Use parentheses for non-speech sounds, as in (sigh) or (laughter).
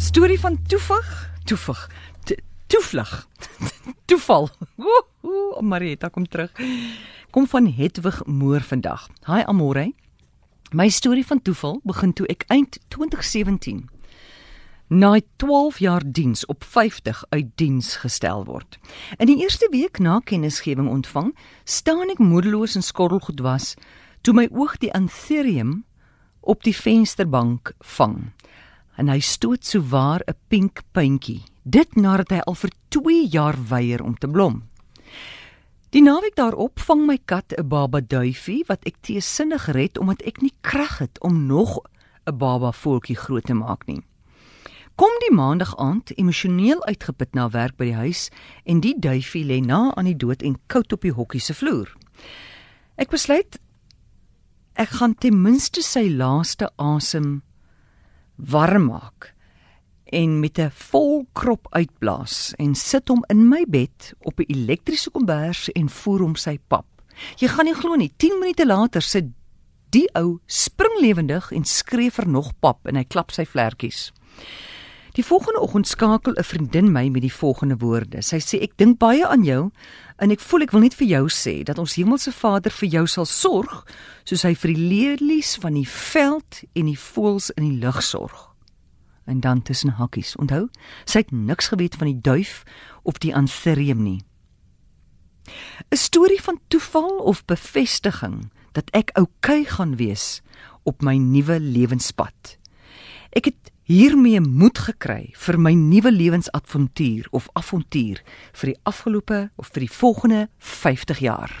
Storie van toevig, toevig, to- toevlug. (laughs) Toeval. Ooh, Marieta kom terug. Kom van Hedwig Moor vandag. Hi Amore. My storie van toeval begin toe ek eind 2017 na 12 jaar diens op 50 uit diens gestel word. In die eerste week na kennisgewing ontvang, staan ek moedeloos en skottelgoed was toe my oog die anthurium op die vensterbank vang. En hy stoot souwaar 'n pink puntjie. Dit nadat hy al vir 2 jaar weier om te blom. Die naweek daarop vang my kat 'n baba duifie wat ek teesinnig red omdat ek nie krag het om nog 'n baba voeltjie groot te maak nie. Kom die maandag aand emosioneel uitgeput na werk by die huis en die duifie lê na aan die dood en koud op die hokkie se vloer. Ek besluit ek gaan ten minste sy laaste asem warm maak en met 'n vol krop uitblaas en sit hom in my bed op 'n elektriese kombers en voer hom sy pap. Jy gaan nie glo nie, 10 minute later sit die ou springlewendig en skree vir nog pap en hy klap sy vlekkies. Die volgende oggend skakel 'n vriendin my met die volgende woorde. Sy sê ek dink baie aan jou en ek voel ek wil net vir jou sê dat ons hemelse Vader vir jou sal sorg soos hy vir die lelies van die veld en die voëls in die lug sorg. En dan tussen hakkies. Onthou, sy het niks geweet van die duif of die anthurium nie. 'n Storie van toeval of bevestiging dat ek oukei okay gaan wees op my nuwe lewenspad. Ek het hiermee moed gekry vir my nuwe lewensavontuur of avontuur vir die afgelope of vir die volgende 50 jaar.